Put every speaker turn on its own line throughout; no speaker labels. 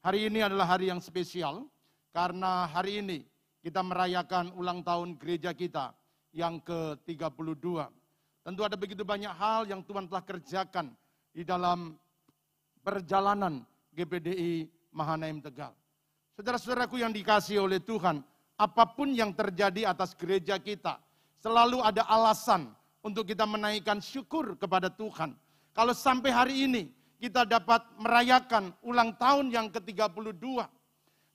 Hari ini adalah hari yang spesial karena hari ini kita merayakan ulang tahun gereja kita yang ke-32. Tentu ada begitu banyak hal yang Tuhan telah kerjakan di dalam perjalanan GPDI Mahanaim Tegal. Saudara-saudaraku yang dikasih oleh Tuhan, apa pun yang terjadi atas gereja kita, selalu ada alasan untuk kita menaikkan syukur kepada Tuhan. Kalau sampai hari ini kita dapat merayakan ulang tahun yang ke-32.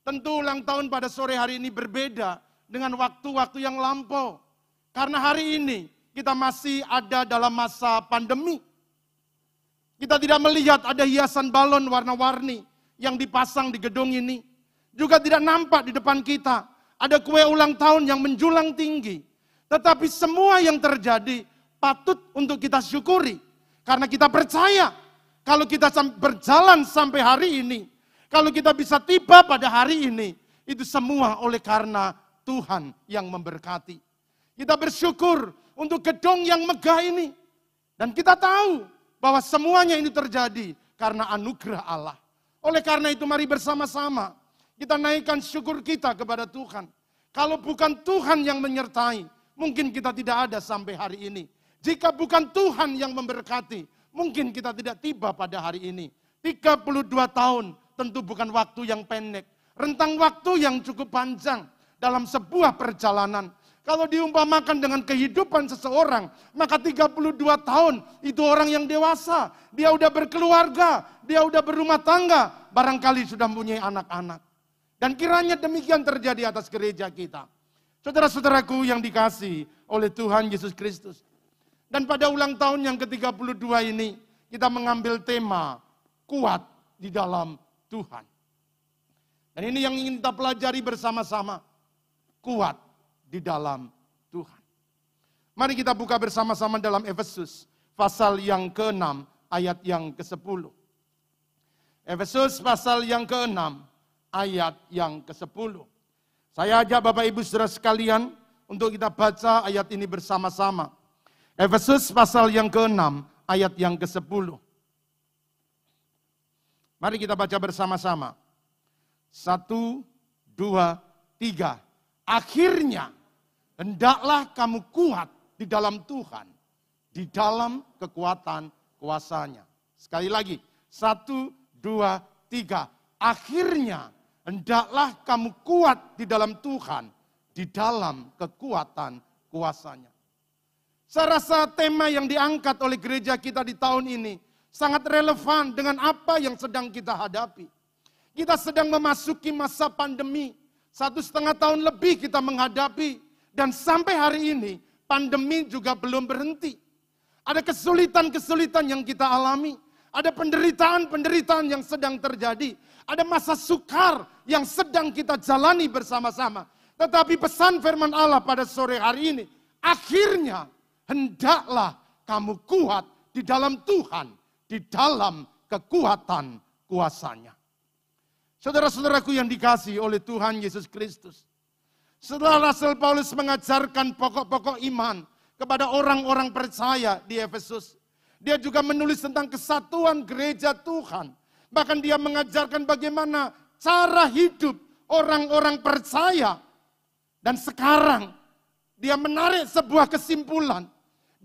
Tentu ulang tahun pada sore hari ini berbeda dengan waktu-waktu yang lampau. Karena hari ini kita masih ada dalam masa pandemi. Kita tidak melihat ada hiasan balon warna-warni yang dipasang di gedung ini. Juga tidak nampak di depan kita ada kue ulang tahun yang menjulang tinggi. Tetapi semua yang terjadi patut untuk kita syukuri. Karena kita percaya kalau kita berjalan sampai hari ini, kalau kita bisa tiba pada hari ini, itu semua oleh karena Tuhan yang memberkati. Kita bersyukur untuk gedung yang megah ini. Dan kita tahu bahwa semuanya ini terjadi karena anugerah Allah. Oleh karena itu mari bersama-sama kita naikkan syukur kita kepada Tuhan. Kalau bukan Tuhan yang menyertai, mungkin kita tidak ada sampai hari ini. Jika bukan Tuhan yang memberkati, mungkin kita tidak tiba pada hari ini. 32 tahun tentu bukan waktu yang pendek. Rentang waktu yang cukup panjang dalam sebuah perjalanan. Kalau diumpamakan dengan kehidupan seseorang, maka 32 tahun itu orang yang dewasa. Dia udah berkeluarga, dia udah berumah tangga, barangkali sudah mempunyai anak-anak. Dan kiranya demikian terjadi atas gereja kita. Saudara-saudaraku yang dikasih oleh Tuhan Yesus Kristus. Dan pada ulang tahun yang ke-32 ini, kita mengambil tema kuat di dalam Tuhan. Dan ini yang ingin kita pelajari bersama-sama. Kuat di dalam Tuhan. Mari kita buka bersama-sama dalam Efesus pasal yang ke-6 ayat yang ke-10. Efesus pasal yang ke-6 ayat yang ke-10. Saya ajak Bapak Ibu Saudara sekalian untuk kita baca ayat ini bersama-sama. Efesus pasal yang ke-6 ayat yang ke-10. Mari kita baca bersama-sama. Satu, dua, tiga. Akhirnya hendaklah kamu kuat di dalam Tuhan, di dalam kekuatan kuasanya. Sekali lagi, satu, dua, tiga. Akhirnya hendaklah kamu kuat di dalam Tuhan, di dalam kekuatan kuasanya. Saya rasa tema yang diangkat oleh gereja kita di tahun ini sangat relevan dengan apa yang sedang kita hadapi. Kita sedang memasuki masa pandemi. Satu setengah tahun lebih kita menghadapi. Dan sampai hari ini pandemi juga belum berhenti. Ada kesulitan-kesulitan yang kita alami. Ada penderitaan-penderitaan yang sedang terjadi. Ada masa sukar yang sedang kita jalani bersama-sama. Tetapi pesan firman Allah pada sore hari ini. Akhirnya hendaklah kamu kuat di dalam Tuhan. Di dalam kekuatan kuasanya. Saudara-saudaraku yang dikasih oleh Tuhan Yesus Kristus. Setelah Rasul Paulus mengajarkan pokok-pokok iman kepada orang-orang percaya di Efesus. Dia juga menulis tentang kesatuan gereja Tuhan. Bahkan dia mengajarkan bagaimana cara hidup orang-orang percaya. Dan sekarang dia menarik sebuah kesimpulan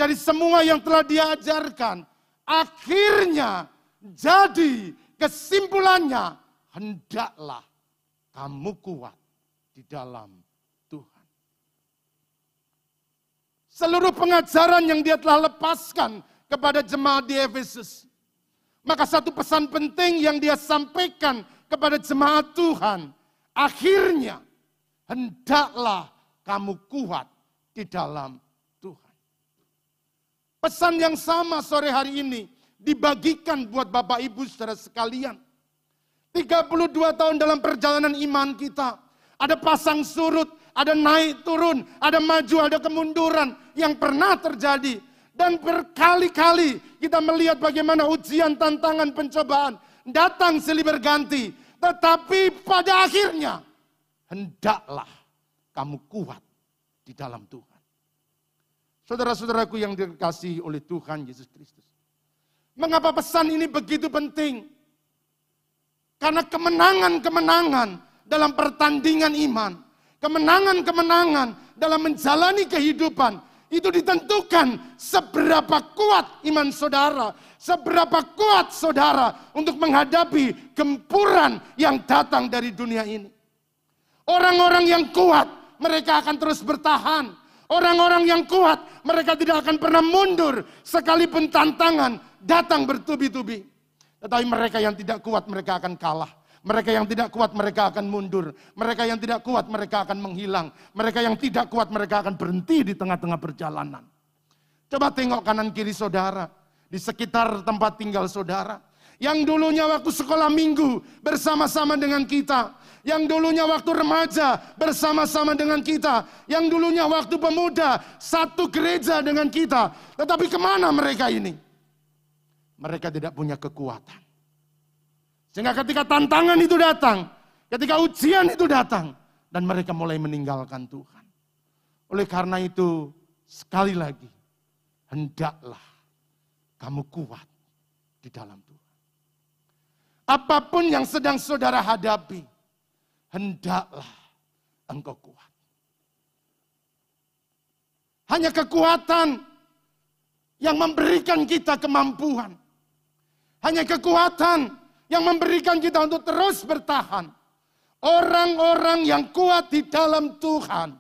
dari semua yang telah dia ajarkan. Akhirnya jadi kesimpulannya hendaklah kamu kuat di dalam Tuhan. Seluruh pengajaran yang dia telah lepaskan kepada jemaat di Efesus. Maka satu pesan penting yang dia sampaikan kepada jemaat Tuhan. Akhirnya hendaklah kamu kuat di dalam. Pesan yang sama sore hari ini dibagikan buat Bapak Ibu saudara sekalian 32 tahun dalam perjalanan iman kita. Ada pasang surut, ada naik turun, ada maju, ada kemunduran yang pernah terjadi. Dan berkali-kali kita melihat bagaimana ujian, tantangan, pencobaan datang silih berganti. Tetapi pada akhirnya hendaklah kamu kuat di dalam Tuhan. Saudara-saudaraku yang dikasihi oleh Tuhan Yesus Kristus. Mengapa pesan ini begitu penting? Karena kemenangan-kemenangan dalam pertandingan iman, kemenangan-kemenangan dalam menjalani kehidupan, itu ditentukan seberapa kuat iman saudara, seberapa kuat saudara untuk menghadapi gempuran yang datang dari dunia ini. Orang-orang yang kuat, mereka akan terus bertahan. Orang-orang yang kuat, mereka tidak akan pernah mundur sekalipun tantangan datang bertubi-tubi. Tetapi mereka yang tidak kuat, mereka akan kalah. Mereka yang tidak kuat mereka akan mundur. Mereka yang tidak kuat mereka akan menghilang. Mereka yang tidak kuat mereka akan berhenti di tengah-tengah perjalanan. Coba tengok kanan kiri saudara. Di sekitar tempat tinggal saudara. Yang dulunya waktu sekolah minggu bersama-sama dengan kita. Yang dulunya waktu remaja bersama-sama dengan kita. Yang dulunya waktu pemuda satu gereja dengan kita. Tetapi ke mana mereka ini? Mereka tidak punya kekuatan. Sehingga ketika tantangan itu datang, ketika ujian itu datang, dan mereka mulai meninggalkan Tuhan. Oleh karena itu, sekali lagi, hendaklah kamu kuat di dalam Tuhan. Apa pun yang sedang saudara hadapi, hendaklah engkau kuat. Hanya kekuatan yang memberikan kita kemampuan. Hanya kekuatan yang memberikan kita untuk terus bertahan. Orang-orang yang kuat di dalam Tuhan,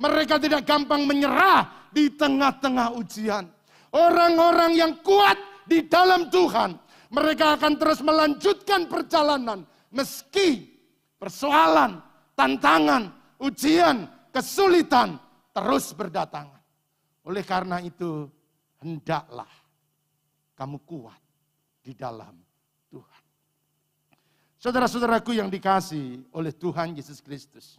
mereka tidak gampang menyerah di tengah-tengah ujian. Orang-orang yang kuat di dalam Tuhan, mereka akan terus melanjutkan perjalanan meski persoalan, tantangan, ujian, kesulitan terus berdatangan. Oleh karena itu, hendaklah kamu kuat di dalam Saudara-saudaraku yang dikasih oleh Tuhan Yesus Kristus.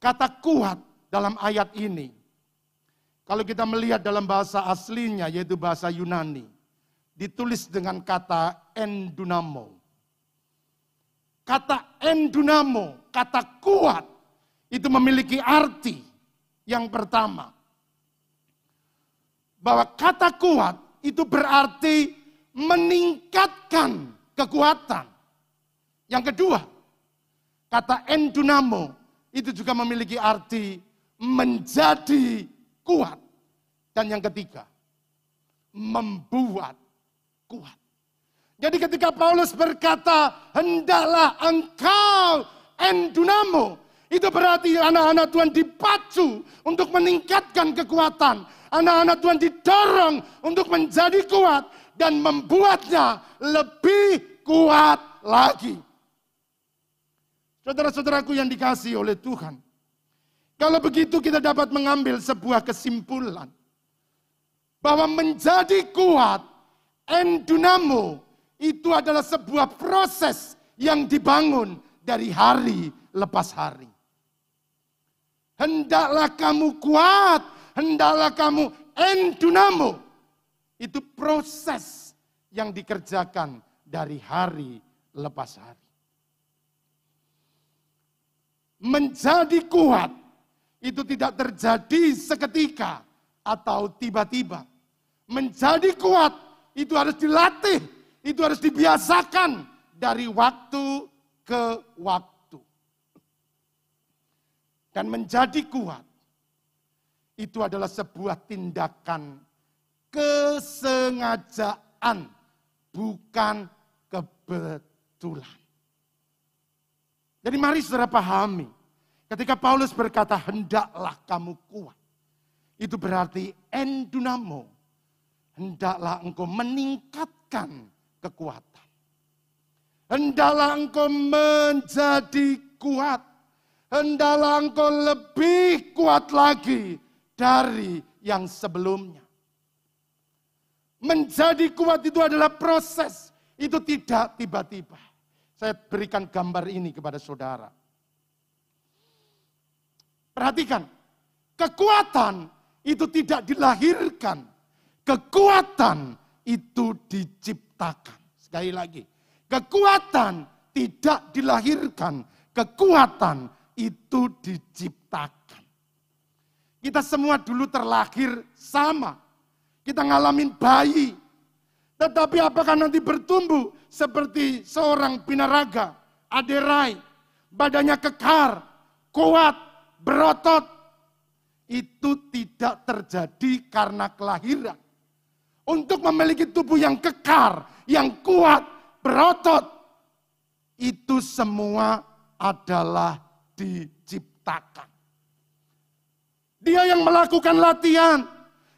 Kata kuat dalam ayat ini, kalau kita melihat dalam bahasa aslinya yaitu bahasa Yunani, ditulis dengan kata endunamo. Kata endunamo, kata kuat, itu memiliki arti yang pertama. Bahwa kata kuat itu berarti meningkatkan kekuatan. Yang kedua, kata endunamo itu juga memiliki arti menjadi kuat. Dan yang ketiga, membuat kuat. Jadi ketika Paulus berkata, hendaklah engkau endunamo, itu berarti anak-anak Tuhan dipacu untuk meningkatkan kekuatan. Anak-anak Tuhan didorong untuk menjadi kuat dan membuatnya lebih kuat lagi. Saudara-saudaraku yang dikasih oleh Tuhan. Kalau begitu kita dapat mengambil sebuah kesimpulan. Bahwa menjadi kuat, endunamo, itu adalah sebuah proses yang dibangun dari hari lepas hari. Hendaklah kamu kuat, hendaklah kamu endunamo. Itu proses yang dikerjakan dari hari lepas hari menjadi kuat itu tidak terjadi seketika atau tiba-tiba. Menjadi kuat itu harus dilatih, itu harus dibiasakan dari waktu ke waktu. Dan menjadi kuat itu adalah sebuah tindakan kesengajaan, bukan kebetulan. Jadi mari saudara pahami. Ketika Paulus berkata hendaklah kamu kuat. Itu berarti endunamo. Hendaklah engkau meningkatkan kekuatan. Hendaklah engkau menjadi kuat. Hendaklah engkau lebih kuat lagi dari yang sebelumnya. Menjadi kuat itu adalah proses. Itu tidak tiba-tiba. Saya berikan gambar ini kepada saudara. Perhatikan, kekuatan itu tidak dilahirkan. Kekuatan itu diciptakan. Sekali lagi, kekuatan tidak dilahirkan. Kekuatan itu diciptakan. Kita semua dulu terlahir sama. Kita ngalamin bayi. Tetapi apakah nanti bertumbuh seperti seorang binaraga, aderai, badannya kekar, kuat, berotot. Itu tidak terjadi karena kelahiran. Untuk memiliki tubuh yang kekar, yang kuat, berotot. Itu semua adalah diciptakan. Dia yang melakukan latihan.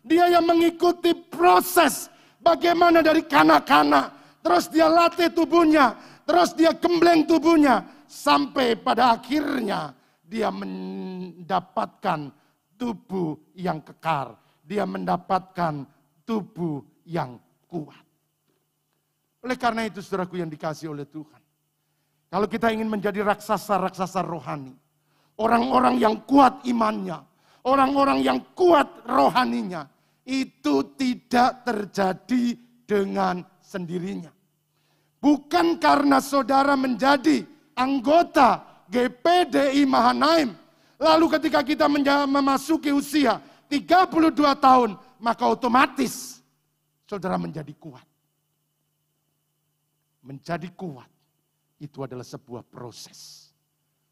Dia yang mengikuti proses bagaimana dari kanak-kanak. Terus dia latih tubuhnya. Terus dia gembleng tubuhnya. Sampai pada akhirnya dia mendapatkan tubuh yang kekar. Dia mendapatkan tubuh yang kuat. Oleh karena itu saudaraku yang dikasih oleh Tuhan. Kalau kita ingin menjadi raksasa-raksasa rohani. Orang-orang yang kuat imannya. Orang-orang yang kuat rohaninya. Itu tidak terjadi dengan sendirinya. Bukan karena saudara menjadi anggota GPDI Mahanaim. Lalu ketika kita memasuki usia 32 tahun, maka otomatis saudara menjadi kuat. Menjadi kuat itu adalah sebuah proses.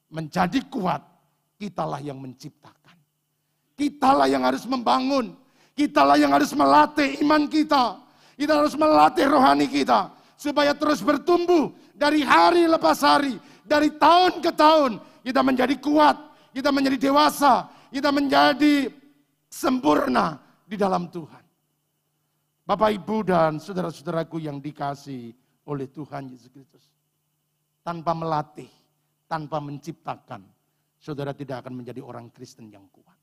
Menjadi kuat, kitalah yang menciptakan. Kitalah yang harus membangun. Kitalah yang harus melatih iman kita. Kita harus melatih rohani kita. Supaya terus bertumbuh dari hari lepas hari dari tahun ke tahun kita menjadi kuat, kita menjadi dewasa, kita menjadi sempurna di dalam Tuhan. Bapak, Ibu, dan saudara-saudaraku yang dikasih oleh Tuhan Yesus Kristus. Tanpa melatih, tanpa menciptakan, saudara tidak akan menjadi orang Kristen yang kuat.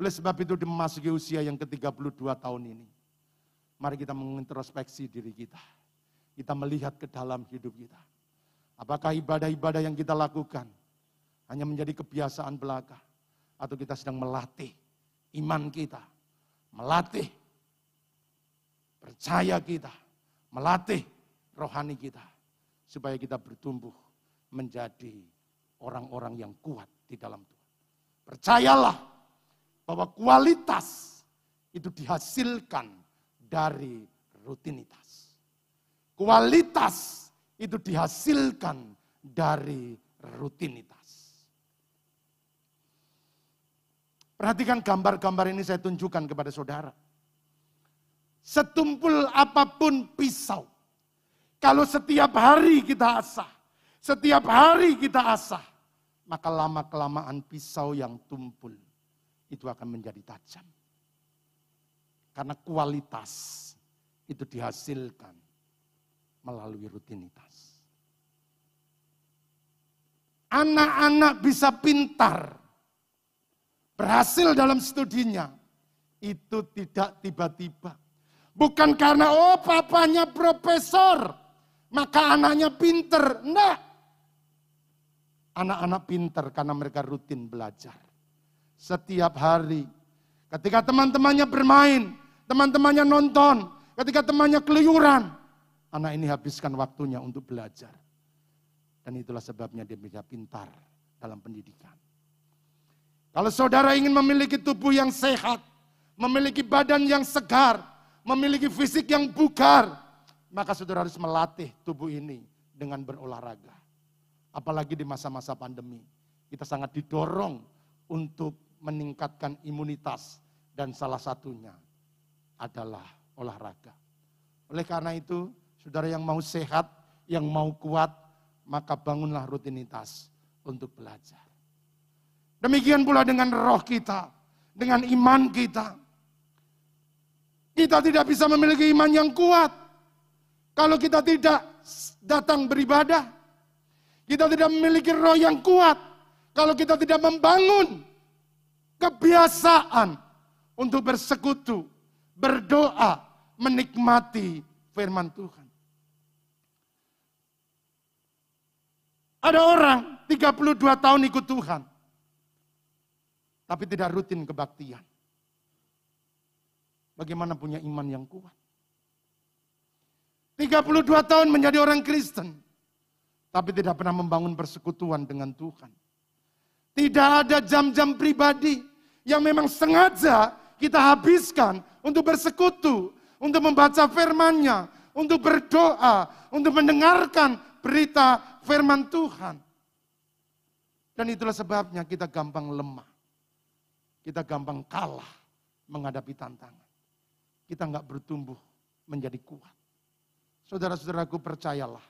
Oleh sebab itu memasuki usia yang ke-32 tahun ini, mari kita mengintrospeksi diri kita. Kita melihat ke dalam hidup kita. Apakah ibadah-ibadah yang kita lakukan hanya menjadi kebiasaan belaka? Atau kita sedang melatih iman kita, melatih percaya kita, melatih rohani kita. Supaya kita bertumbuh menjadi orang-orang yang kuat di dalam Tuhan. Percayalah bahwa kualitas itu dihasilkan dari rutinitas. Kualitas itu dihasilkan dari rutinitas. Perhatikan gambar-gambar ini saya tunjukkan kepada saudara. Setumpul apa pun pisau. Kalau setiap hari kita asah, setiap hari kita asah, maka lama-kelamaan pisau yang tumpul itu akan menjadi tajam. Karena kualitas itu dihasilkan melalui rutinitas. Anak-anak bisa pintar, berhasil dalam studinya, itu tidak tiba-tiba. Bukan karena, oh papanya profesor, maka anaknya pinter. Enggak. Anak-anak pinter karena mereka rutin belajar. Setiap hari. Ketika teman-temannya bermain, teman-temannya nonton, ketika temannya keluyuran, Anak ini habiskan waktunya untuk belajar. Dan itulah sebabnya dia bisa pintar dalam pendidikan. Kalau saudara ingin memiliki tubuh yang sehat, memiliki badan yang segar, memiliki fisik yang bugar, maka saudara harus melatih tubuh ini dengan berolahraga. Apalagi di masa-masa pandemi, kita sangat didorong untuk meningkatkan imunitas dan salah satunya adalah olahraga. Oleh karena itu, Saudara yang mau sehat, yang mau kuat, maka bangunlah rutinitas untuk belajar. Demikian pula dengan roh kita, dengan iman kita. Kita tidak bisa memiliki iman yang kuat kalau kita tidak datang beribadah. Kita tidak memiliki roh yang kuat kalau kita tidak membangun kebiasaan untuk bersekutu, berdoa, menikmati firman Tuhan. Ada orang 32 tahun ikut Tuhan. Tapi tidak rutin kebaktian. Bagaimana punya iman yang kuat? 32 tahun menjadi orang Kristen. Tapi tidak pernah membangun persekutuan dengan Tuhan. Tidak ada jam-jam pribadi yang memang sengaja kita habiskan untuk bersekutu, untuk membaca firman-Nya, untuk berdoa, untuk mendengarkan berita firman Tuhan. Dan itulah sebabnya kita gampang lemah. Kita gampang kalah menghadapi tantangan. Kita nggak bertumbuh menjadi kuat. Saudara-saudaraku percayalah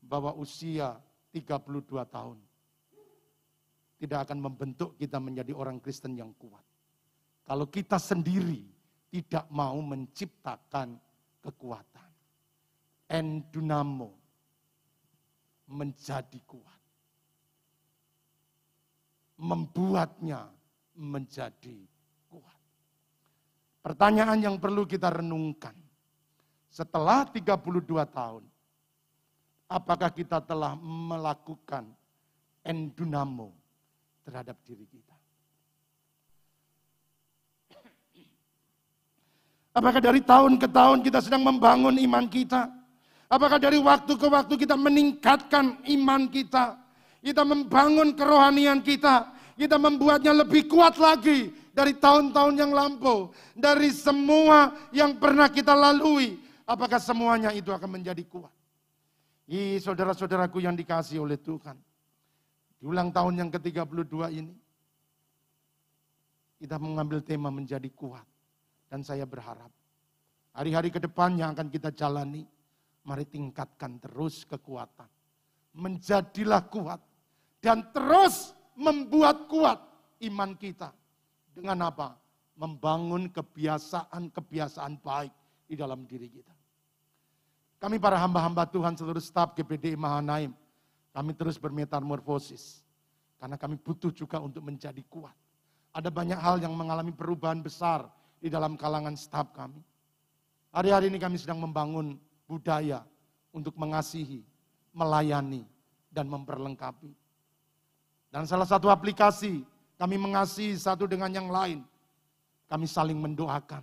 bahwa usia 32 tahun tidak akan membentuk kita menjadi orang Kristen yang kuat. Kalau kita sendiri tidak mau menciptakan kekuatan. Endunamo menjadi kuat. Membuatnya menjadi kuat. Pertanyaan yang perlu kita renungkan. Setelah 32 tahun, apakah kita telah melakukan endunamo terhadap diri kita. Apakah dari tahun ke tahun kita sedang membangun iman kita? Apakah dari waktu ke waktu kita meningkatkan iman kita? Kita membangun kerohanian kita. Kita membuatnya lebih kuat lagi dari tahun-tahun yang lampau. Dari semua yang pernah kita lalui. Apakah semuanya itu akan menjadi kuat? Ih, saudara-saudaraku yang dikasih oleh Tuhan. Di ulang tahun yang ke-32 ini, kita mengambil tema menjadi kuat. Dan saya berharap, hari-hari ke depan yang akan kita jalani, mari tingkatkan terus kekuatan. Menjadilah kuat. Dan terus membuat kuat iman kita. Dengan apa? Membangun kebiasaan-kebiasaan baik di dalam diri kita. Kami para hamba-hamba Tuhan seluruh staf GPD Mahanaim kami terus bermetamorfosis. Karena kami butuh juga untuk menjadi kuat. Ada banyak hal yang mengalami perubahan besar di dalam kalangan staf kami. Hari-hari ini kami sedang membangun budaya untuk mengasihi, melayani, dan memperlengkapi. Dan salah satu aplikasi kami mengasihi satu dengan yang lain. Kami saling mendoakan.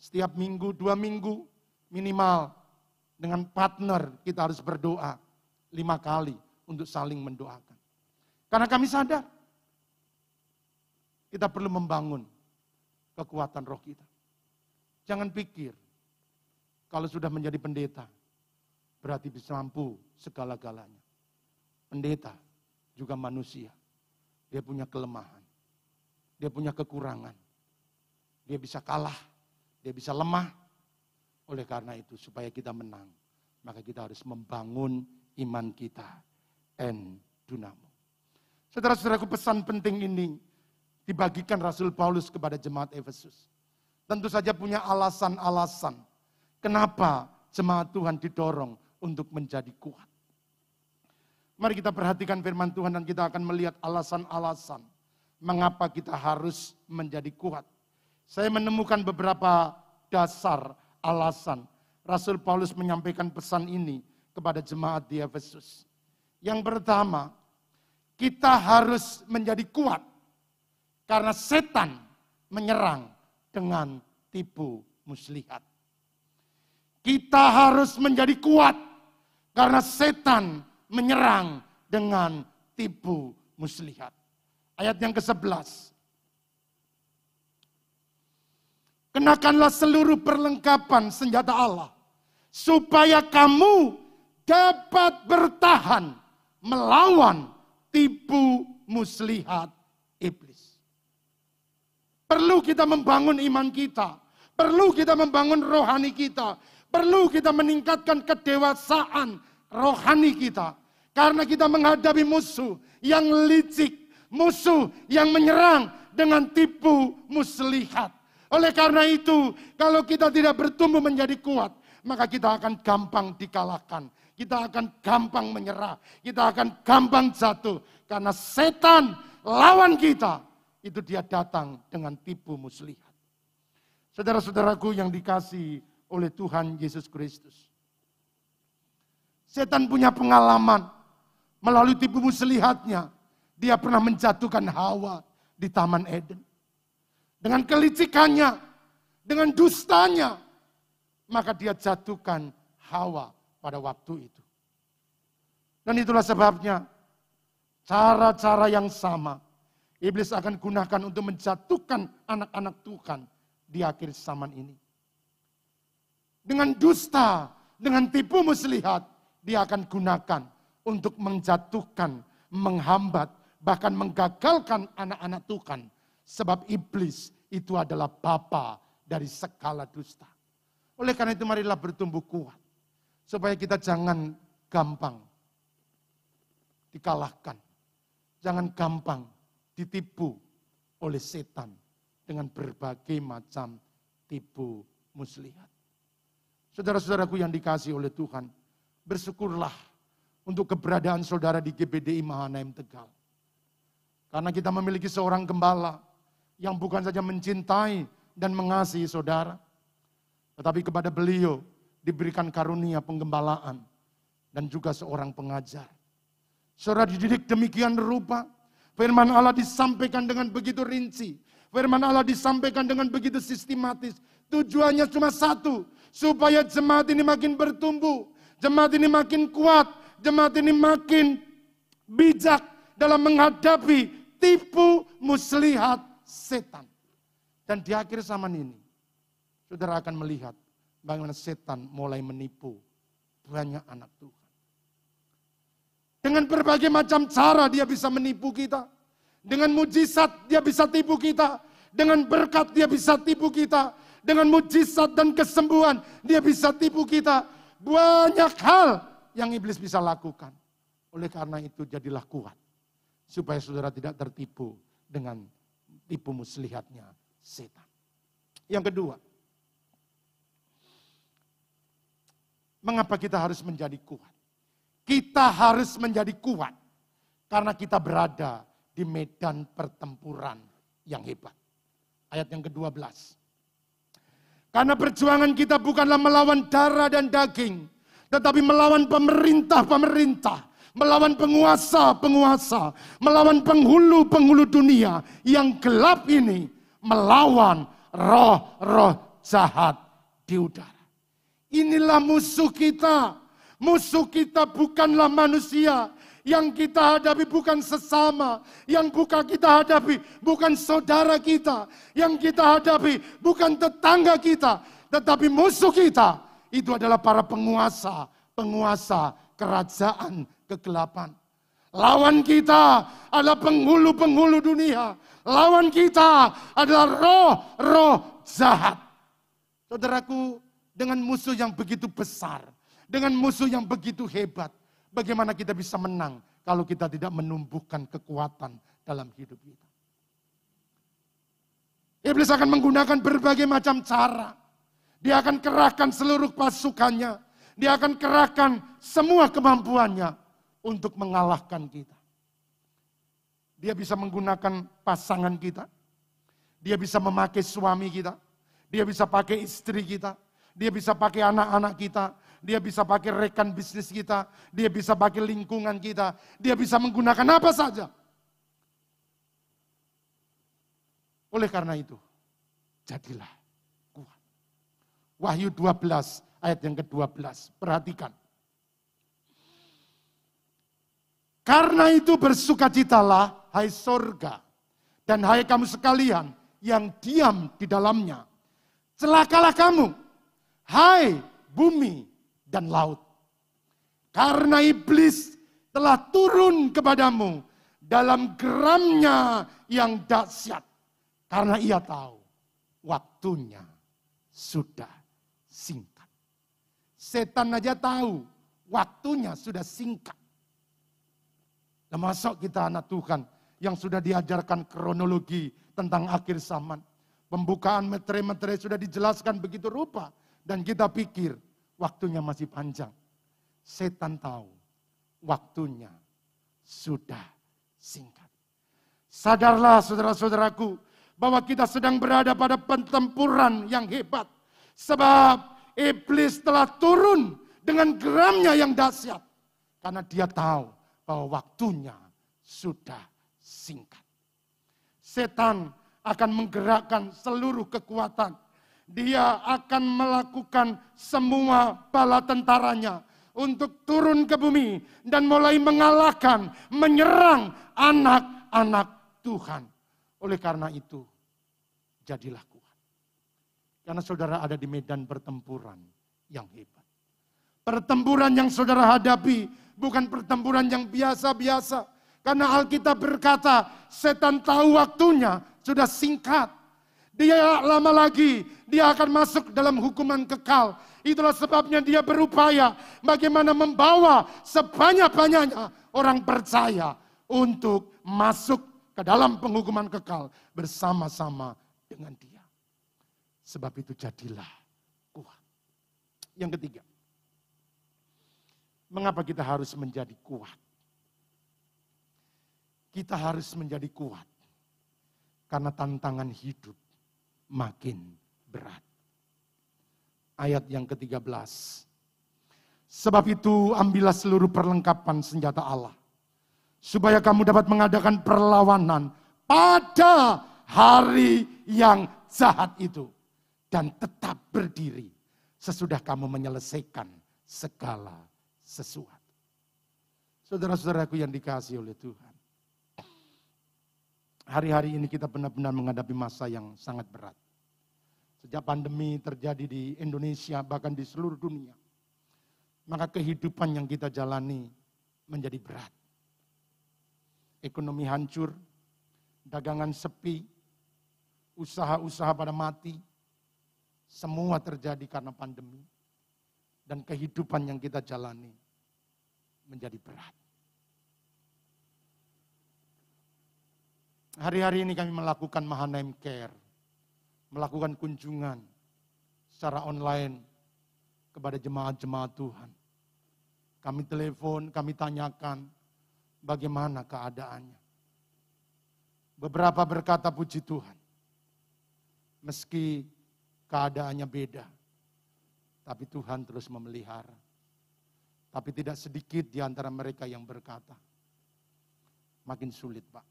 Setiap minggu, dua minggu minimal dengan partner kita harus berdoa lima kali untuk saling mendoakan. Karena kami sadar, kita perlu membangun kekuatan roh kita. Jangan pikir, kalau sudah menjadi pendeta, berarti bisa mampu segala-galanya. Pendeta juga manusia. Dia punya kelemahan. Dia punya kekurangan. Dia bisa kalah. Dia bisa lemah. Oleh karena itu, supaya kita menang, maka kita harus membangun iman kita. En dunamo. Saudara-saudaraku pesan penting ini dibagikan Rasul Paulus kepada jemaat Efesus. Tentu saja punya alasan-alasan kenapa jemaat Tuhan didorong untuk menjadi kuat. Mari kita perhatikan firman Tuhan dan kita akan melihat alasan-alasan mengapa kita harus menjadi kuat. Saya menemukan beberapa dasar alasan Rasul Paulus menyampaikan pesan ini kepada jemaat di Efesus. Yang pertama, kita harus menjadi kuat karena setan menyerang dengan tipu muslihat. Kita harus menjadi kuat karena setan menyerang dengan tipu muslihat. Ayat yang ke-11. Kenakanlah seluruh perlengkapan senjata Allah supaya kamu dapat bertahan melawan tipu muslihat iblis. Perlu kita membangun iman kita, perlu kita membangun rohani kita, perlu kita meningkatkan kedewasaan rohani kita. Karena kita menghadapi musuh yang licik, musuh yang menyerang dengan tipu muslihat. Oleh karena itu, kalau kita tidak bertumbuh menjadi kuat, maka kita akan gampang dikalahkan kita akan gampang menyerah, kita akan gampang jatuh karena setan lawan kita itu dia datang dengan tipu muslihat. Saudara-saudaraku yang dikasih oleh Tuhan Yesus Kristus. Setan punya pengalaman melalui tipu muslihatnya. Dia pernah menjatuhkan Hawa di Taman Eden. Dengan kelicikannya, dengan dustanya, maka dia jatuhkan Hawa pada waktu itu. Dan itulah sebabnya cara-cara yang sama iblis akan gunakan untuk menjatuhkan anak-anak Tuhan di akhir zaman ini. dengan dusta, dengan tipu muslihat, dia akan gunakan untuk menjatuhkan, menghambat, bahkan menggagalkan anak-anak Tuhan. Sebab iblis itu adalah bapa dari segala dusta. Oleh karena itu marilah bertumbuh kuat. Supaya kita jangan gampang dikalahkan. Jangan gampang ditipu oleh setan dengan berbagai macam tipu muslihat. Saudara-saudaraku yang dikasih oleh Tuhan, bersyukurlah untuk keberadaan saudara di GBDI Mahanaim Tegal. Karena kita memiliki seorang gembala yang bukan saja mencintai dan mengasihi saudara, tetapi kepada beliau diberikan karunia penggembalaan dan juga seorang pengajar. Saudara dididik demikian rupa, firman Allah disampaikan dengan begitu rinci, firman Allah disampaikan dengan begitu sistematis. Tujuannya cuma satu, supaya jemaat ini makin bertumbuh, jemaat ini makin kuat, jemaat ini makin bijak dalam menghadapi tipu muslihat setan. Dan di akhir zaman ini, saudara akan melihat bagaimana setan mulai menipu banyak anak Tuhan. Dengan berbagai macam cara dia bisa menipu kita. Dengan mujizat dia bisa tipu kita. Dengan berkat dia bisa tipu kita dengan mujizat dan kesembuhan, dia bisa tipu kita. Banyak hal yang iblis bisa lakukan. Oleh karena itu jadilah kuat. Supaya saudara tidak tertipu dengan tipu muslihatnya setan. Yang kedua, mengapa kita harus menjadi kuat? Kita harus menjadi kuat karena kita berada di medan pertempuran yang hebat. Ayat yang ke-12. Karena perjuangan kita bukanlah melawan darah dan daging, tetapi melawan pemerintah-pemerintah, melawan penguasa-penguasa, melawan penghulu-penghulu dunia yang gelap ini, melawan roh-roh jahat di udara. Inilah musuh kita. Musuh kita bukanlah manusia, yang kita hadapi bukan sesama, yang bukan kita hadapi bukan saudara kita, yang kita hadapi bukan tetangga kita, tetapi musuh kita itu adalah para penguasa, penguasa kerajaan kegelapan. Lawan kita adalah penghulu-penghulu dunia. Lawan kita adalah roh-roh jahat. Saudaraku, dengan musuh yang begitu besar, dengan musuh yang begitu hebat, Bagaimana kita bisa menang kalau kita tidak menumbuhkan kekuatan dalam hidup kita? Iblis akan menggunakan berbagai macam cara. Dia akan kerahkan seluruh pasukannya. Dia akan kerahkan semua kemampuannya untuk mengalahkan kita. Dia bisa menggunakan pasangan kita. Dia bisa memakai suami kita. Dia bisa pakai istri kita. Dia bisa pakai anak-anak kita dia bisa pakai rekan bisnis kita, dia bisa pakai lingkungan kita, dia bisa menggunakan apa saja. Oleh karena itu, jadilah. Wahyu 12 ayat yang ke-12. Perhatikan. Karena itu bersukacitalah hai sorga dan hai kamu sekalian yang diam di dalamnya. Celakalah kamu, hai bumi dan laut. Karena iblis telah turun kepadamu dalam geramnya yang dahsyat. Karena ia tahu waktunya sudah singkat. Setan aja tahu waktunya sudah singkat. Termasuk kita anak Tuhan yang sudah diajarkan kronologi tentang akhir zaman. Pembukaan metre-metre sudah dijelaskan begitu rupa. Dan kita pikir waktunya masih panjang. Setan tahu waktunya sudah singkat. Sadarlah saudara-saudaraku bahwa kita sedang berada pada pertempuran yang hebat. Sebab iblis telah turun dengan geramnya yang dahsyat. Karena dia tahu bahwa waktunya sudah singkat. Setan akan menggerakkan seluruh kekuatan dia akan melakukan semua bala tentaranya untuk turun ke bumi dan mulai mengalahkan, menyerang anak-anak Tuhan. Oleh karena itu, jadilah kuat. Karena saudara ada di medan pertempuran yang hebat. Pertempuran yang saudara hadapi bukan pertempuran yang biasa-biasa. Karena Alkitab berkata, setan tahu waktunya sudah singkat. Dia lama lagi, dia akan masuk dalam hukuman kekal. Itulah sebabnya dia berupaya bagaimana membawa sebanyak-banyaknya orang percaya untuk masuk ke dalam penghukuman kekal bersama-sama dengan dia. Sebab itu jadilah kuat. Yang ketiga, mengapa kita harus menjadi kuat? Kita harus menjadi kuat karena tantangan hidup makin berat. Ayat yang ke-13. Sebab itu ambillah seluruh perlengkapan senjata Allah supaya kamu dapat mengadakan perlawanan pada hari yang jahat itu dan tetap berdiri sesudah kamu menyelesaikan segala sesuatu. Saudara-saudaraku yang dikasih oleh Tuhan. Hari-hari ini kita benar-benar menghadapi masa yang sangat berat. Sejak pandemi terjadi di Indonesia, bahkan di seluruh dunia. Maka kehidupan yang kita jalani menjadi berat ekonomi hancur, dagangan sepi, usaha-usaha pada mati, semua terjadi karena pandemi. Dan kehidupan yang kita jalani menjadi berat. Hari-hari ini kami melakukan Mahanaim Care, melakukan kunjungan secara online kepada jemaat-jemaat Tuhan. Kami telepon, kami tanyakan, bagaimana keadaannya. Beberapa berkata puji Tuhan. Meski keadaannya beda. Tapi Tuhan terus memelihara. Tapi tidak sedikit di antara mereka yang berkata. Makin sulit Pak.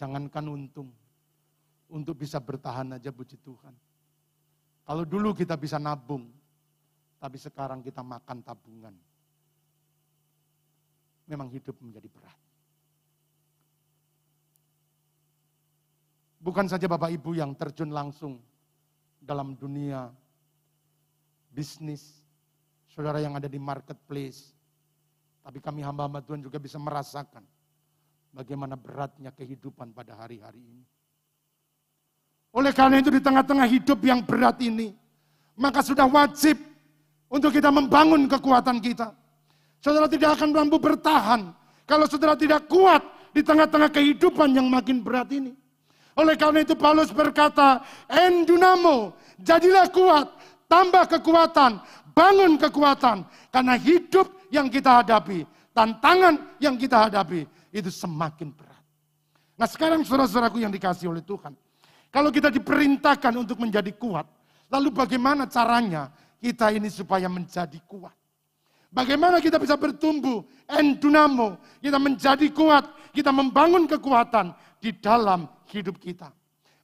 Jangankan untung. Untuk bisa bertahan aja puji Tuhan. Kalau dulu kita bisa nabung. Tapi sekarang kita makan tabungan memang hidup menjadi berat. Bukan saja Bapak Ibu yang terjun langsung dalam dunia bisnis, saudara yang ada di marketplace, tapi kami hamba-hamba Tuhan juga bisa merasakan bagaimana beratnya kehidupan pada hari-hari ini. Oleh karena itu di tengah-tengah hidup yang berat ini, maka sudah wajib untuk kita membangun kekuatan kita Saudara tidak akan mampu bertahan kalau saudara tidak kuat di tengah-tengah kehidupan yang makin berat ini. Oleh karena itu Paulus berkata, Endunamo, jadilah kuat, tambah kekuatan, bangun kekuatan. Karena hidup yang kita hadapi, tantangan yang kita hadapi, itu semakin berat. Nah sekarang saudara-saudaraku yang dikasih oleh Tuhan. Kalau kita diperintahkan untuk menjadi kuat, lalu bagaimana caranya kita ini supaya menjadi kuat? Bagaimana kita bisa bertumbuh, endunamo, kita menjadi kuat, kita membangun kekuatan di dalam hidup kita.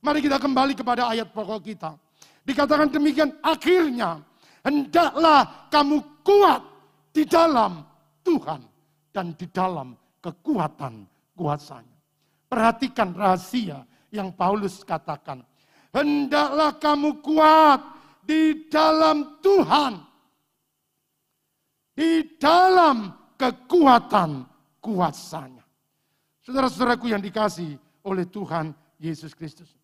Mari kita kembali kepada ayat pokok kita. Dikatakan demikian, akhirnya hendaklah kamu kuat di dalam Tuhan dan di dalam kekuatan kuasanya. Perhatikan rahasia yang Paulus katakan. Hendaklah kamu kuat di dalam Tuhan di dalam kekuatan kuasanya. Saudara-saudaraku yang dikasih oleh Tuhan Yesus Kristus.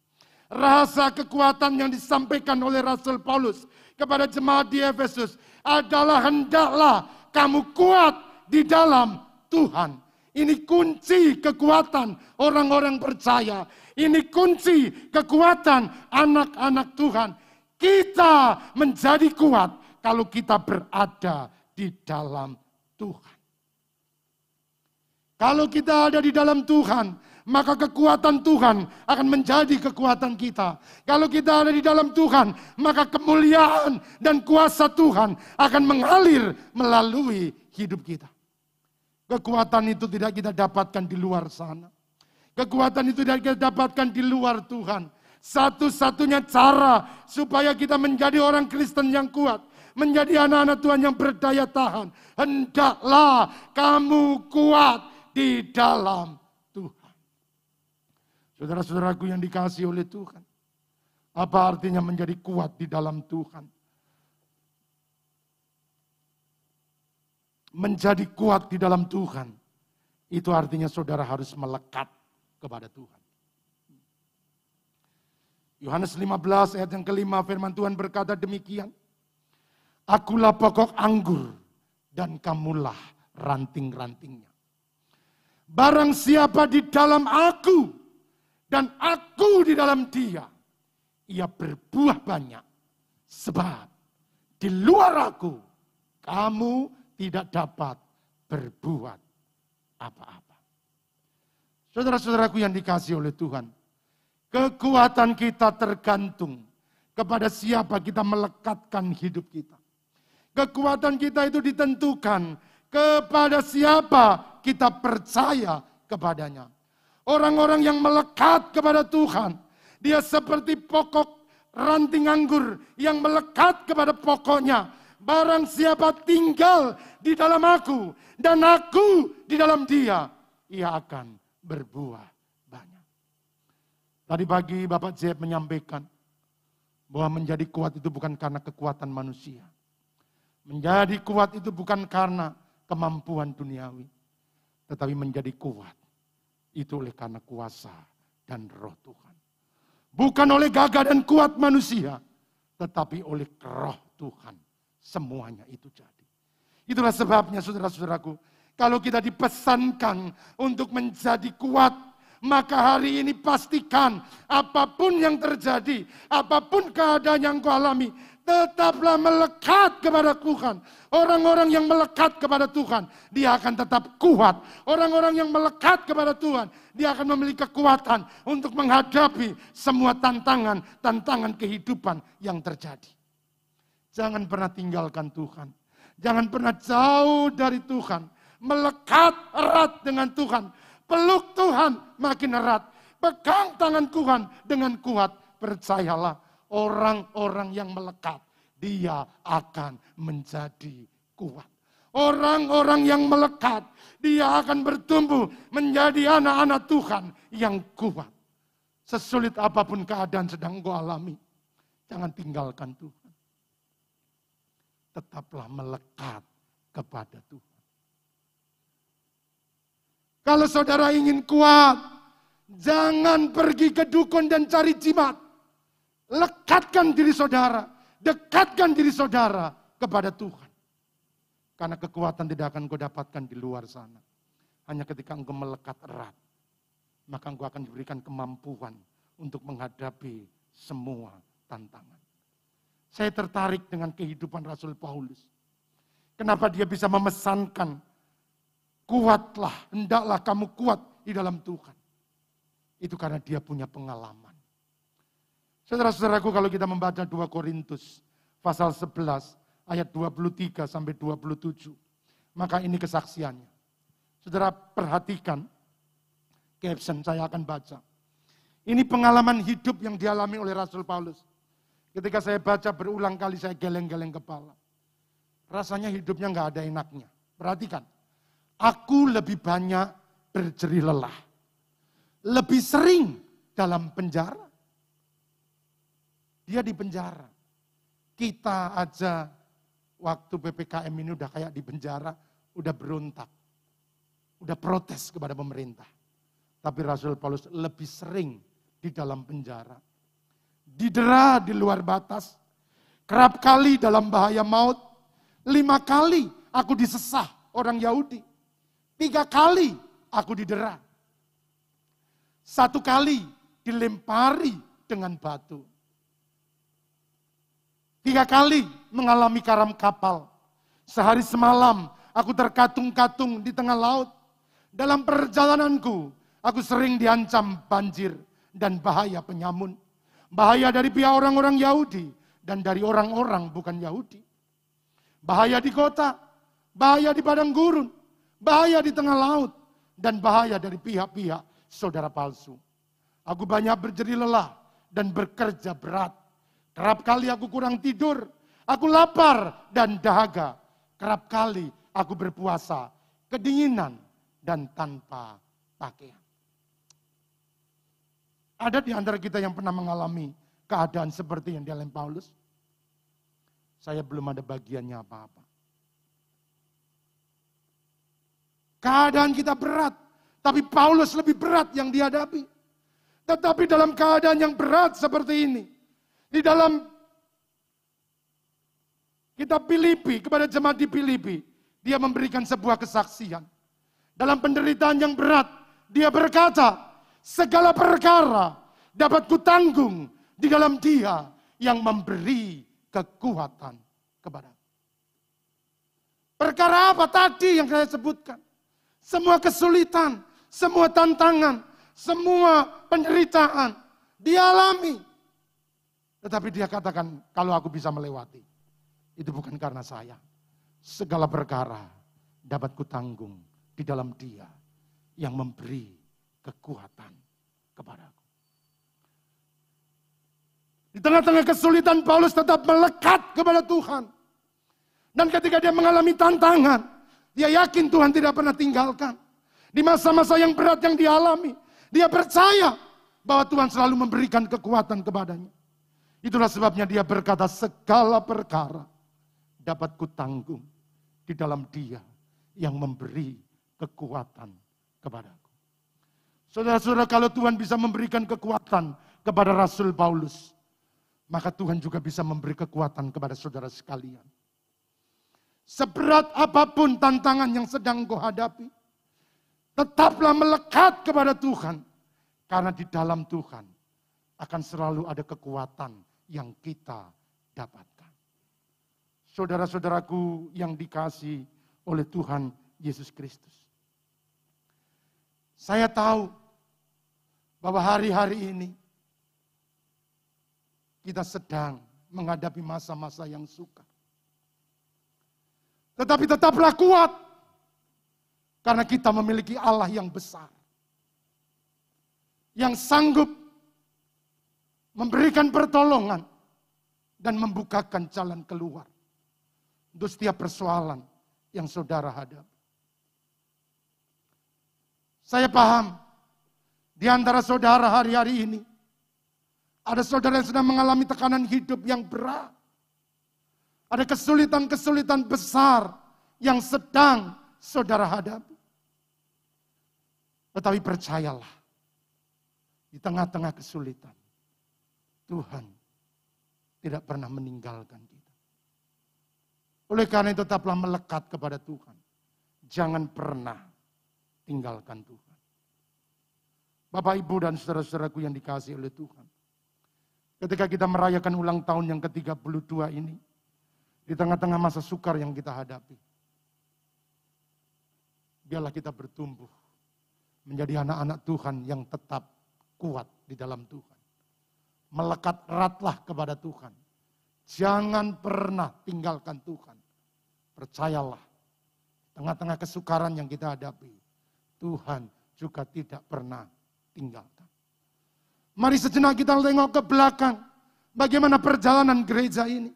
Rasa kekuatan yang disampaikan oleh Rasul Paulus kepada jemaat di Efesus adalah hendaklah kamu kuat di dalam Tuhan. Ini kunci kekuatan orang-orang percaya. Ini kunci kekuatan anak-anak Tuhan. Kita menjadi kuat kalau kita berada di dalam Tuhan. Kalau kita ada di dalam Tuhan, maka kekuatan Tuhan akan menjadi kekuatan kita. Kalau kita ada di dalam Tuhan, maka kemuliaan dan kuasa Tuhan akan mengalir melalui hidup kita. Kekuatan itu tidak kita dapatkan di luar sana. Kekuatan itu tidak kita dapatkan di luar Tuhan. Satu-satunya cara supaya kita menjadi orang Kristen yang kuat menjadi anak-anak Tuhan yang berdaya tahan. Hendaklah kamu kuat di dalam. Saudara-saudaraku yang dikasih oleh Tuhan. Apa artinya menjadi kuat di dalam Tuhan? menjadi kuat di dalam Tuhan, itu artinya saudara harus melekat kepada Tuhan. Yohanes 15 ayat yang kelima firman Tuhan berkata demikian. Akulah pokok anggur dan kamulah ranting-rantingnya. Barang siapa di dalam aku dan aku di dalam dia, ia berbuah banyak. Sebab di luar aku, kamu tidak dapat berbuat apa-apa. Saudara-saudaraku yang dikasih oleh Tuhan, kekuatan kita tergantung kepada siapa kita melekatkan hidup kita. Kekuatan kita itu ditentukan kepada siapa kita percaya kepadanya. Orang-orang yang melekat kepada Tuhan, dia seperti pokok ranting anggur yang melekat kepada pokoknya. Barang siapa tinggal di dalam aku dan aku di dalam dia, ia akan berbuah banyak. Tadi pagi Bapak Zeb menyampaikan bahwa menjadi kuat itu bukan karena kekuatan manusia Menjadi kuat itu bukan karena kemampuan duniawi, tetapi menjadi kuat itu oleh karena kuasa dan roh Tuhan. Bukan oleh gagah dan kuat manusia, tetapi oleh roh Tuhan. Semuanya itu jadi. Itulah sebabnya saudara-saudaraku, kalau kita dipesankan untuk menjadi kuat, maka hari ini pastikan apa pun yang terjadi, apa pun keadaan yang kau alami, Tetaplah melekat kepada Tuhan. Orang-orang yang melekat kepada Tuhan, dia akan tetap kuat. Orang-orang yang melekat kepada Tuhan, dia akan memiliki kekuatan untuk menghadapi semua tantangan-tantangan kehidupan yang terjadi. Jangan pernah tinggalkan Tuhan. Jangan pernah jauh dari Tuhan. Melekat erat dengan Tuhan. Peluk Tuhan makin erat. Pegang tangan Tuhan dengan kuat. Percayalah orang-orang yang melekat, dia akan menjadi kuat. Orang-orang yang melekat, dia akan bertumbuh menjadi anak-anak Tuhan yang kuat. Sesulit apa pun keadaan sedang engkau alami, jangan tinggalkan Tuhan. Tetaplah melekat kepada Tuhan. Kalau saudara ingin kuat, jangan pergi ke dukun dan cari jimat. Lekatkan diri saudara, dekatkan diri saudara kepada Tuhan. Karena kekuatan tidak akan kau dapatkan di luar sana. Hanya ketika engkau melekat erat, maka engkau akan diberikan kemampuan untuk menghadapi semua tantangan. Saya tertarik dengan kehidupan Rasul Paulus. Kenapa dia bisa memesankan, kuatlah, hendaklah kamu kuat di dalam Tuhan. Itu karena dia punya pengalaman. Saudara-saudaraku kalau kita membaca 2 Korintus pasal 11 ayat 23 sampai 27. Maka ini kesaksiannya. Saudara perhatikan caption saya akan baca. Ini pengalaman hidup yang dialami oleh Rasul Paulus. Ketika saya baca berulang kali saya geleng-geleng kepala. Rasanya hidupnya nggak ada enaknya. Perhatikan. Aku lebih banyak berjerih lelah. Lebih sering dalam penjara dia di penjara. Kita aja waktu PPKM ini udah kayak di penjara, udah berontak. Udah protes kepada pemerintah. Tapi Rasul Paulus lebih sering di dalam penjara. Didera di luar batas. Kerap kali dalam bahaya maut. Lima kali aku disesah orang Yahudi. Tiga kali aku didera. Satu kali dilempari dengan batu. Tiga kali mengalami karam kapal. Sehari semalam aku terkatung-katung di tengah laut. Dalam perjalananku, aku sering diancam banjir dan bahaya penyamun. Bahaya dari pihak orang-orang Yahudi dan dari orang-orang bukan Yahudi. Bahaya di kota, bahaya di padang gurun, bahaya di tengah laut, dan bahaya dari pihak-pihak saudara palsu. Aku banyak berjeri lelah dan bekerja berat Kerap kali aku kurang tidur, aku lapar dan dahaga. Kerap kali aku berpuasa, kedinginan dan tanpa pakaian. Ada di antara kita yang pernah mengalami keadaan seperti yang dialami Paulus? Saya belum ada bagiannya apa-apa. Keadaan kita berat, tapi Paulus lebih berat yang dihadapi. Tetapi dalam keadaan yang berat seperti ini, di dalam kita Filipi kepada jemaat di Filipi, dia memberikan sebuah kesaksian. Dalam penderitaan yang berat, dia berkata, segala perkara dapat kutanggung di dalam dia yang memberi kekuatan kepada. Perkara apa tadi yang saya sebutkan? Semua kesulitan, semua tantangan, semua penderitaan dialami. Tetapi dia katakan, kalau aku bisa melewati, itu bukan karena saya. Segala perkara dapat kutanggung di dalam dia yang memberi kekuatan kepadaku. Di tengah-tengah kesulitan Paulus tetap melekat kepada Tuhan. Dan ketika dia mengalami tantangan, dia yakin Tuhan tidak pernah tinggalkan. Di masa-masa yang berat yang dialami, dia percaya bahwa Tuhan selalu memberikan kekuatan kepadanya. Itulah sebabnya dia berkata segala perkara dapat kutanggung di dalam dia yang memberi kekuatan kepadaku. Saudara-saudara kalau Tuhan bisa memberikan kekuatan kepada Rasul Paulus, maka Tuhan juga bisa memberi kekuatan kepada saudara sekalian. Seberat apa pun tantangan yang sedang kau hadapi, Tetaplah melekat kepada Tuhan. Karena di dalam Tuhan akan selalu ada kekuatan yang kita dapatkan. Saudara-saudaraku yang dikasih oleh Tuhan Yesus Kristus. Saya tahu bahwa hari-hari ini kita sedang menghadapi masa-masa yang suka. Tetapi tetaplah kuat karena kita memiliki Allah yang besar. Yang sanggup memberikan pertolongan dan membukakan jalan keluar. Untuk setiap persoalan yang saudara hadapi. Saya paham di antara saudara hari-hari ini ada saudara yang sedang mengalami tekanan hidup yang berat. Ada kesulitan-kesulitan besar yang sedang saudara hadapi. Tetapi percayalah, di tengah-tengah kesulitan, Tuhan tidak pernah meninggalkan kita. Oleh karena itu tetaplah melekat kepada Tuhan. Jangan pernah tinggalkan Tuhan. Bapak, Ibu, dan saudara-saudaraku yang dikasih oleh Tuhan. Ketika kita merayakan ulang tahun yang ke-32 ini, di tengah-tengah masa sukar yang kita hadapi, biarlah kita bertumbuh menjadi anak-anak Tuhan yang tetap kuat di dalam Tuhan. Melekat eratlah kepada Tuhan. Jangan pernah tinggalkan Tuhan. Percayalah, tengah-tengah kesukaran yang kita hadapi, Tuhan juga tidak pernah tinggalkan. Mari sejenak kita tengok ke belakang, bagaimana perjalanan gereja ini.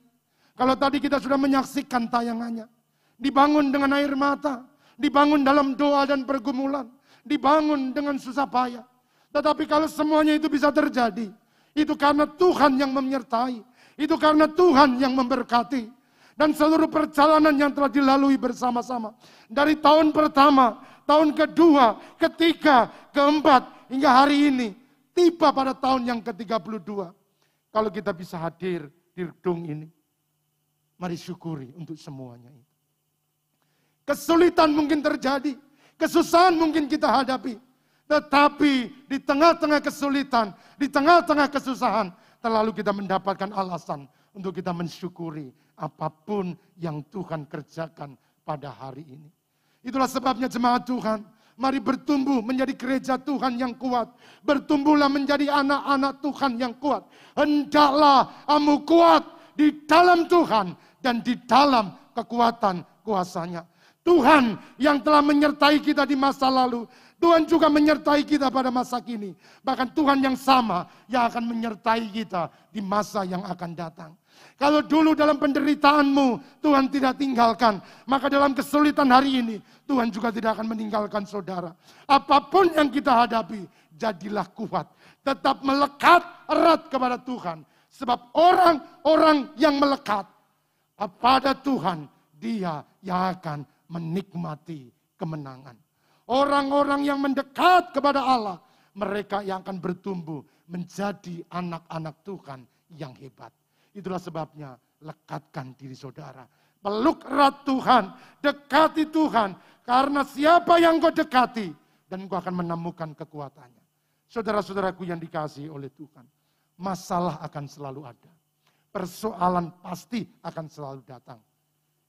Kalau tadi kita sudah menyaksikan tayangannya, dibangun dengan air mata, dibangun dalam doa dan pergumulan, dibangun dengan susah payah. Tetapi kalau semuanya itu bisa terjadi, itu karena Tuhan yang menyertai, itu karena Tuhan yang memberkati. Dan seluruh perjalanan yang telah dilalui bersama-sama. Dari tahun pertama, tahun kedua, ketiga, keempat, hingga hari ini. Tiba pada tahun yang ke-32. Kalau kita bisa hadir di gedung ini. Mari syukuri untuk semuanya itu. Kesulitan mungkin terjadi. Kesusahan mungkin kita hadapi. Tetapi di tengah-tengah kesulitan, di tengah-tengah kesusahan, terlalu kita mendapatkan alasan untuk kita mensyukuri apa pun yang Tuhan kerjakan pada hari ini. Itulah sebabnya jemaat Tuhan, mari bertumbuh menjadi gereja Tuhan yang kuat. Bertumbuhlah menjadi anak-anak Tuhan yang kuat. Hendaklah kamu kuat di dalam Tuhan dan di dalam kekuatan kuasanya. Tuhan yang telah menyertai kita di masa lalu, Tuhan juga menyertai kita pada masa kini. Bahkan Tuhan yang sama yang akan menyertai kita di masa yang akan datang. Kalau dulu dalam penderitaanmu Tuhan tidak tinggalkan, maka dalam kesulitan hari ini Tuhan juga tidak akan meninggalkan saudara. Apa pun yang kita hadapi, jadilah kuat. Tetap melekat erat kepada Tuhan. Sebab orang-orang yang melekat pada Tuhan, dia yang akan menikmati kemenangan. Orang-orang yang mendekat kepada Allah, mereka yang akan bertumbuh menjadi anak-anak Tuhan yang hebat. Itulah sebabnya lekatkan diri saudara. Peluk erat Tuhan, dekati Tuhan. Karena siapa yang kau dekati, dan kau akan menemukan kekuatannya. Saudara-saudaraku yang dikasih oleh Tuhan, masalah akan selalu ada. Persoalan pasti akan selalu datang.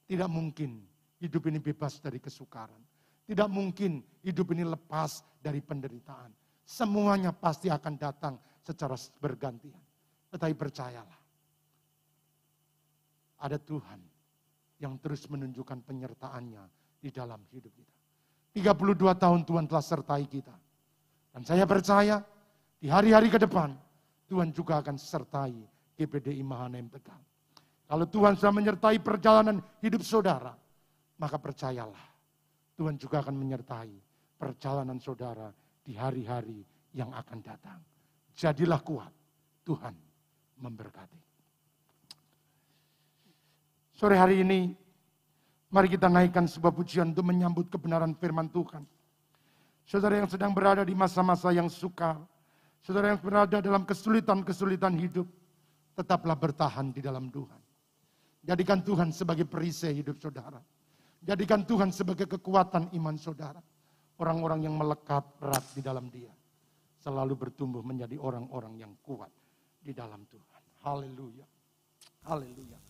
Tidak mungkin hidup ini bebas dari kesukaran. Tidak mungkin hidup ini lepas dari penderitaan. Semuanya pasti akan datang secara bergantian. Tetapi percayalah, ada Tuhan yang terus menunjukkan penyertaannya di dalam hidup kita. 32 tahun Tuhan telah sertai kita. Dan saya percaya di hari-hari ke depan Tuhan juga akan sertai GPDI Mahanem Tegal. Kalau Tuhan sudah menyertai perjalanan hidup saudara, maka percayalah Tuhan juga akan menyertai perjalanan saudara di hari-hari yang akan datang. Jadilah kuat, Tuhan memberkati. Sore hari ini, mari kita naikkan sebuah pujian untuk menyambut kebenaran firman Tuhan. Saudara yang sedang berada di masa-masa yang sukar, saudara yang berada dalam kesulitan-kesulitan hidup, tetaplah bertahan di dalam Tuhan. Jadikan Tuhan sebagai perisai hidup saudara. Jadikan Tuhan sebagai kekuatan iman saudara. Orang-orang yang melekat erat di dalam dia. Selalu bertumbuh menjadi orang-orang yang kuat di dalam Tuhan. Haleluya. Haleluya.